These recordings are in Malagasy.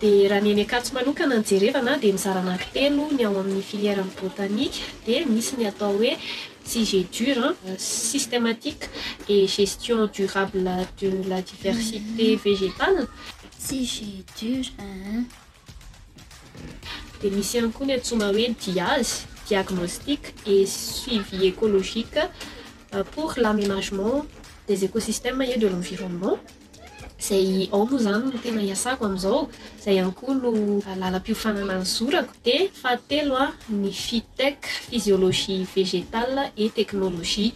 Dia raha ny eny Ankatso manokana no jerevana dia mizara anankitelo ny ao amin'ny filière ny botanika dia misy ny atao hoe CGDUR, systematique et gestion durable de la diversité végétale, CGDUR aa, dia misy ihany koa ny antsoina hoe DIAZ, diagnostic et suivi écologique pour l'aménagement des écosystèmes et de l'environnement, Izay ao moa izany no tena iasako amin'izao, izay ihany koa no lalam-piofanana ny zorako. Dia fahatelo, ny Fitech, Physiologie Végétale et Technologie.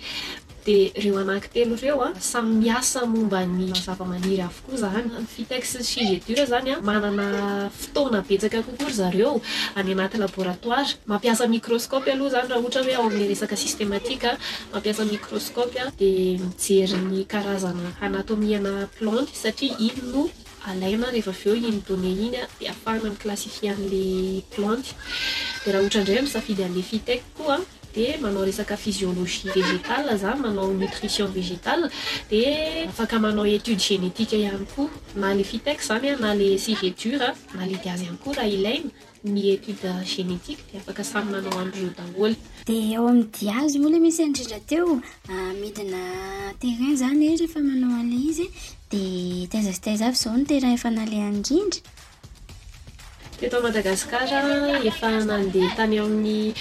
Dia ireo anankitelo ireo samy miasa momba ny zavamaniry avokoa izany. Ny Fitech sy ny Cigedur izany manana fotoana betsaka kokoa ry zareo any anaty laboratoara. Mampiasa microscope aloha izany raha ohatra hoe ao amin'ny resaka systematique. Mampiasa microscope aho dia mijery ny karazana anatomiana plantes satria iny no alaina rehefa avy eo iny données iny an dia afahana mi-classifier an'ilay plantes. Dia raha ohatra indray misafidy an'ilay fitech koa dia manao resaka physiologie végétale za, manao nutrition végétale dia afaka manao étude génétique ihany koa. Na ilay fitech izany an, na ilay sujet dur an, na ilay dia azy ihany koa raha ilaina. Ny étude génétique dia afaka samy manao an'ireo daholo. Dia ao amin'ny diazy moa ilay misy indrindra teo, midina terrain izany eh, rehefa manao an'ilay izy eh, dia taiza sy taiza avy izao ny terrain efa nalehany indrindra. Teto Madagasikara, efa nandeha tany amin'ny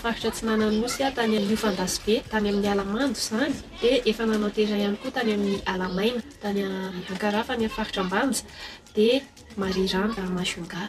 faritra atsinanan'Nosy aho, tany Ambiofandasibe, tany amin'ny ala mando izany, dia efa nanao terrain ihany koa tany amin'ny ala maina, tany Ankarafana, faritra Ambanja, dia Marirano, Majunga.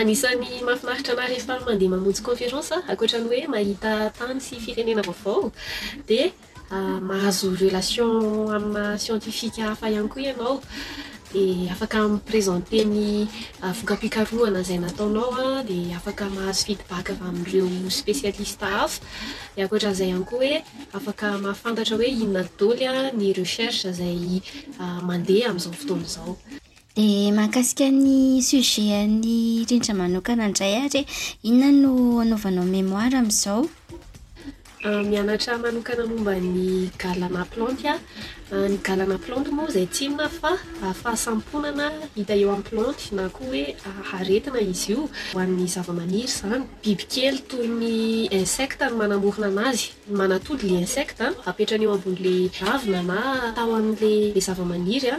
Anisan'ny mahafinaritra anahy rehefa mandeha mamonjy conférence, ankoatra ny hoe mahita tany sy firenena vaovao, dia mahazo relation amina scientifique hafa ihany koa ianao. Dia afaka mi-presenter ny voka-pikarohana izay nataonao, dia afaka mahazo feedback avy amin'ireo specialiste hafa. Dia ankoatran'izay ihany koa hoe afaka mahafantatra hoe inona daholo ny recherche izay mandeha amin'izao fotoana izao. Dia mahakasika ny sujet an'i Rindra manokana indray ary e. Inona no anaovanao mémoire amin'izao? Mianatra manokana momba ny galana plantes aho. Ny galana plantes moa izay tsy inona fa fahasamponana hita eo amin'ny plantes na koa hoe aretina izy io ho an'ny zavamaniry izany. Bibikely toy ny insectes no manamorona anazy. Manatody ilay insectes, apetrany eo ambonin'ilay ravina na tahon'ilay zavamaniry.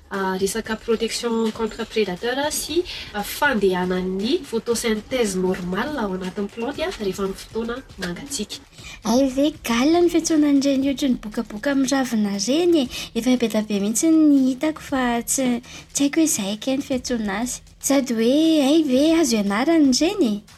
Resaka protection contre prédateur sy fandehanan'ny photosynthèse normale ao anatin'ny plantes rehefa amin'ny fotoana mangatsiaka. Hay ve galona ny fiantsoana an'ireny hiotry ny bokaboka amin'ny ravina ireny e! Efa be dia be mihitsy ny hitako fa tsy tsy haiko hoe izay kay ny fiantsoana azy. Sady hoe hay ve azo ianarana ireny e!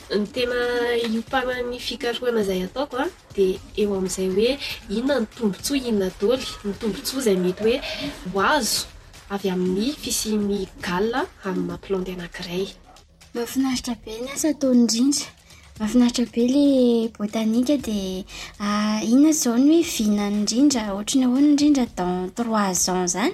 Ny tena hiompanan'ny fikarohana izay ataoko an, dia eo amin'izay hoe inona ny tombontsoa, inona doly ny tombontsoa izay mety hoe ho azo avy amin'ny fisian'ny gal amin'ny maha plantes anankiray. Mahafinaritra be ny asa ataony indrindra, mahafinaritra be le botanika dia inona zao ny hoe vinany indrindra, ohatry ny ahoana indrindra dans trois ans zany?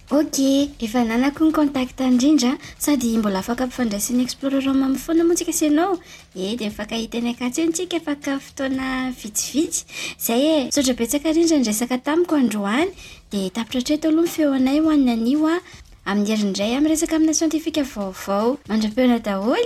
Ok, efa ananako ny contact an'i Rindra a, sady mbola afaka mifandray sy ny Explorer Roma amin'ny foana moa tsika sy ianao, ee dia mifankahita eny Ankatso eny tsika afaka fotoana vitsivitsy. Izay e! Misaotra betsaka Rindra niresaka tamiko androany, dia tapitra hatreto aloha ny feonay ho an'ny anio a! Amin'ny herin'ny iray aho miresaka amina siantifika vaovao mandra-peona daholo.